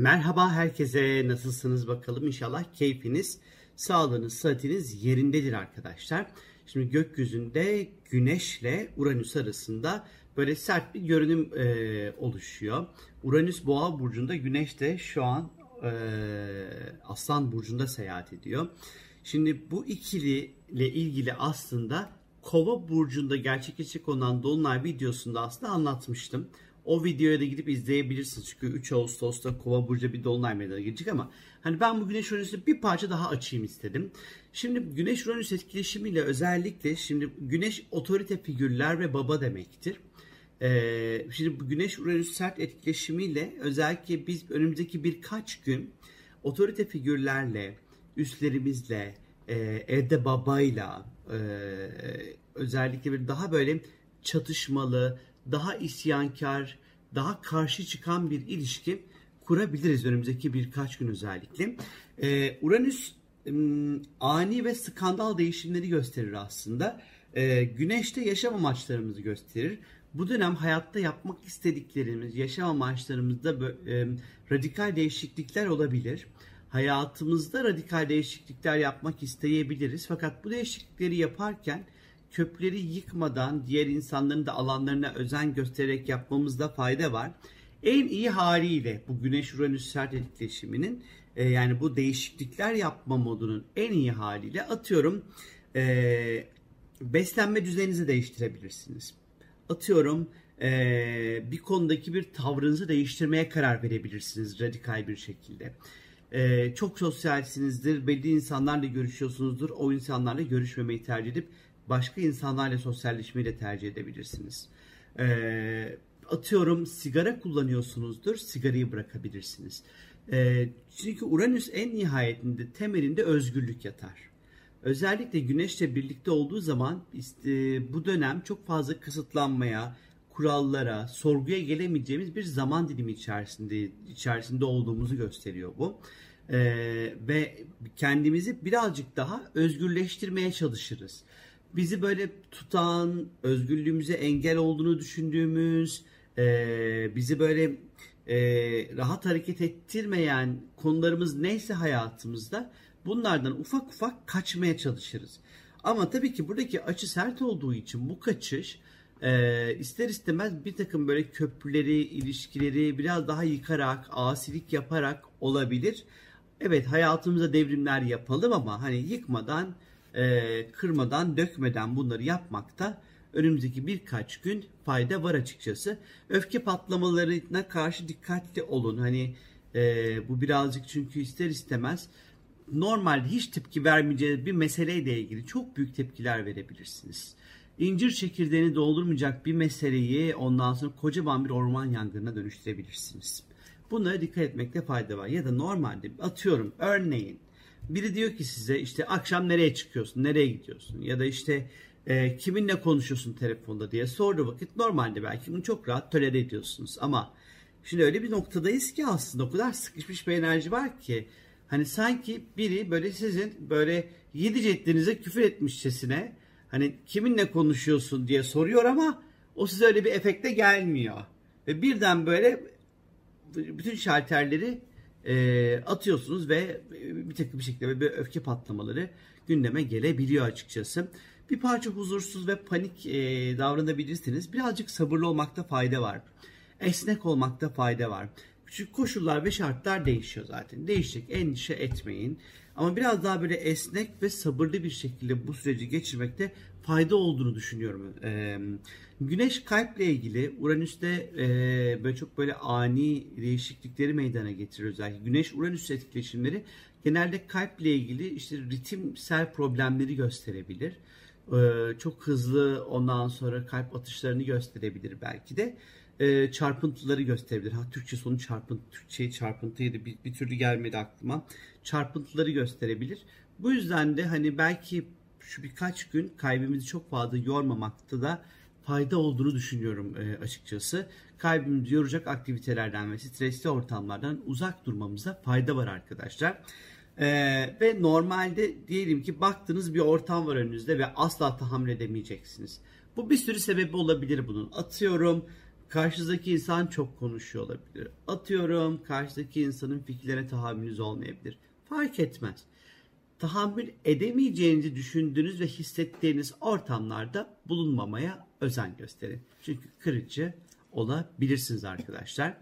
Merhaba herkese nasılsınız bakalım inşallah keyfiniz, sağlığınız, sıhhatiniz yerindedir arkadaşlar. Şimdi gökyüzünde güneşle Uranüs arasında böyle sert bir görünüm e, oluşuyor. Uranüs boğa burcunda güneş de şu an e, aslan burcunda seyahat ediyor. Şimdi bu ikili ile ilgili aslında kova burcunda gerçekleşecek olan dolunay videosunda aslında anlatmıştım. O videoya da gidip izleyebilirsiniz. Çünkü 3 Ağustos'ta Kova Burcu'da bir dolunay meydana gelecek ama hani ben bu Güneş Uranüs'ü bir parça daha açayım istedim. Şimdi Güneş Uranüs etkileşimiyle özellikle şimdi Güneş otorite figürler ve baba demektir. Ee, şimdi Güneş Uranüs sert etkileşimiyle özellikle biz önümüzdeki birkaç gün otorite figürlerle, üstlerimizle, e, evde babayla, e, özellikle bir daha böyle çatışmalı, daha isyankar, daha karşı çıkan bir ilişki kurabiliriz önümüzdeki birkaç gün özellikle. Ee, Uranüs ani ve skandal değişimleri gösterir aslında. Ee, güneşte yaşam amaçlarımızı gösterir. Bu dönem hayatta yapmak istediklerimiz, yaşam amaçlarımızda e, radikal değişiklikler olabilir. Hayatımızda radikal değişiklikler yapmak isteyebiliriz. Fakat bu değişiklikleri yaparken kökleri yıkmadan diğer insanların da alanlarına özen göstererek yapmamızda fayda var. En iyi haliyle bu Güneş Uranüs sert etkileşiminin e, yani bu değişiklikler yapma modunun en iyi haliyle atıyorum e, beslenme düzeninizi değiştirebilirsiniz. Atıyorum e, bir konudaki bir tavrınızı değiştirmeye karar verebilirsiniz radikal bir şekilde. E, çok sosyalsinizdir, belli insanlarla görüşüyorsunuzdur, o insanlarla görüşmemeyi tercih edip başka insanlarla sosyalleşmeyi de tercih edebilirsiniz. E, atıyorum sigara kullanıyorsunuzdur, sigarayı bırakabilirsiniz. E, çünkü Uranüs en nihayetinde temelinde özgürlük yatar. Özellikle Güneş'le birlikte olduğu zaman işte, bu dönem çok fazla kısıtlanmaya, kurallara, sorguya gelemeyeceğimiz bir zaman dilimi içerisinde içerisinde olduğumuzu gösteriyor bu. Ee, ve kendimizi birazcık daha özgürleştirmeye çalışırız bizi böyle tutan, özgürlüğümüze engel olduğunu düşündüğümüz, e, bizi böyle e, rahat hareket ettirmeyen konularımız neyse hayatımızda bunlardan ufak ufak kaçmaya çalışırız. Ama tabii ki buradaki açı sert olduğu için bu kaçış e, ister istemez bir takım böyle köprüleri, ilişkileri biraz daha yıkarak, asilik yaparak olabilir. Evet hayatımıza devrimler yapalım ama hani yıkmadan e, kırmadan, dökmeden bunları yapmakta önümüzdeki birkaç gün fayda var açıkçası. Öfke patlamalarına karşı dikkatli olun. Hani e, bu birazcık çünkü ister istemez normalde hiç tepki vermeyeceğiniz bir meseleyle ilgili çok büyük tepkiler verebilirsiniz. İncir çekirdeğini doldurmayacak bir meseleyi ondan sonra kocaman bir orman yangınına dönüştürebilirsiniz. Bunlara dikkat etmekte fayda var. Ya da normalde atıyorum örneğin biri diyor ki size işte akşam nereye çıkıyorsun, nereye gidiyorsun ya da işte e, kiminle konuşuyorsun telefonda diye sorduğu vakit normalde belki bunu çok rahat tolere ediyorsunuz ama şimdi öyle bir noktadayız ki aslında o kadar sıkışmış bir enerji var ki hani sanki biri böyle sizin böyle yedi ceddinize küfür etmişçesine hani kiminle konuşuyorsun diye soruyor ama o size öyle bir efekte gelmiyor. Ve birden böyle bütün şalterleri e, atıyorsunuz ve bir takım bir şekilde bir öfke patlamaları gündeme gelebiliyor açıkçası. Bir parça huzursuz ve panik e, davranabilirsiniz. Birazcık sabırlı olmakta fayda var. Esnek olmakta fayda var. Çünkü koşullar ve şartlar değişiyor zaten. Değişecek endişe etmeyin. Ama biraz daha böyle esnek ve sabırlı bir şekilde bu süreci geçirmekte fayda olduğunu düşünüyorum. Ee, Güneş kalple ilgili Uranüs'te e, böyle çok böyle ani değişiklikleri meydana getirir özellikle. Güneş Uranüs etkileşimleri genelde kalple ilgili işte ritimsel problemleri gösterebilir. Ee, çok hızlı ondan sonra kalp atışlarını gösterebilir belki de. Ee, çarpıntıları gösterebilir. Ha Türkçe sonu çarpıntı, Türkçe çarpıntıydı bir, bir türlü gelmedi aklıma. Çarpıntıları gösterebilir. Bu yüzden de hani belki şu birkaç gün kalbimizi çok fazla yormamakta da fayda olduğunu düşünüyorum e, açıkçası. Kalbimizi yoracak aktivitelerden ve stresli ortamlardan uzak durmamıza fayda var arkadaşlar. Ee, ve normalde diyelim ki baktığınız bir ortam var önünüzde ve asla tahammül edemeyeceksiniz. Bu bir sürü sebebi olabilir bunun. Atıyorum karşınızdaki insan çok konuşuyor olabilir. Atıyorum karşıdaki insanın fikirlerine tahammülünüz olmayabilir. Fark etmez. Tahammül edemeyeceğinizi düşündüğünüz ve hissettiğiniz ortamlarda bulunmamaya özen gösterin. Çünkü kırıcı olabilirsiniz arkadaşlar.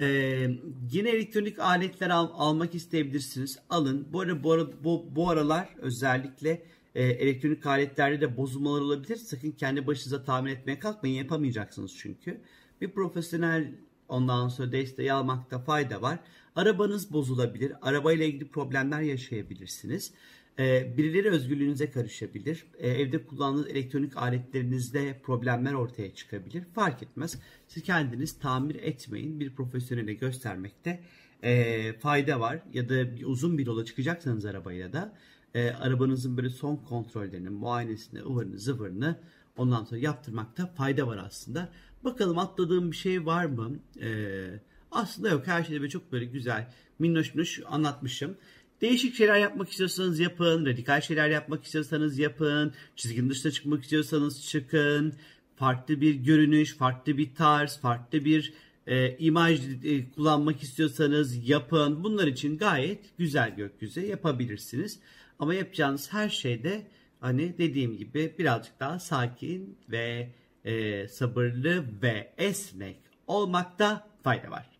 Ee, yine elektronik aletler al, almak isteyebilirsiniz. Alın. Bu, ara, bu, ara, bu, bu aralar özellikle e, elektronik aletlerde de bozulmalar olabilir. Sakın kendi başınıza tahmin etmeye kalkmayın. Yapamayacaksınız çünkü. Bir profesyonel ondan sonra desteği almakta fayda var. Arabanız bozulabilir. Arabayla ilgili problemler yaşayabilirsiniz. Ee, birileri özgürlüğünüze karışabilir. Ee, evde kullandığınız elektronik aletlerinizde problemler ortaya çıkabilir. Fark etmez. Siz kendiniz tamir etmeyin. Bir profesyonele göstermekte e, fayda var. Ya da bir, uzun bir yola çıkacaksanız arabayla da e, arabanızın böyle son kontrollerini, muayenesini, ıvırını, zıvırını ondan sonra yaptırmakta fayda var aslında. Bakalım atladığım bir şey var mı? Ee, aslında yok. Her şeyde böyle çok böyle güzel, minnoş minnoş anlatmışım. Değişik şeyler yapmak istiyorsanız yapın. Radikal şeyler yapmak istiyorsanız yapın. Çizginin dışına çıkmak istiyorsanız çıkın. Farklı bir görünüş, farklı bir tarz, farklı bir e, imaj e, kullanmak istiyorsanız yapın. Bunlar için gayet güzel gökyüzü yapabilirsiniz. Ama yapacağınız her şeyde hani dediğim gibi birazcık daha sakin ve e, sabırlı ve esnek olmakta fayda var.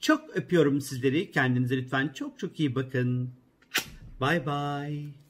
Çok öpüyorum sizleri. Kendinize lütfen çok çok iyi bakın. Bye bye.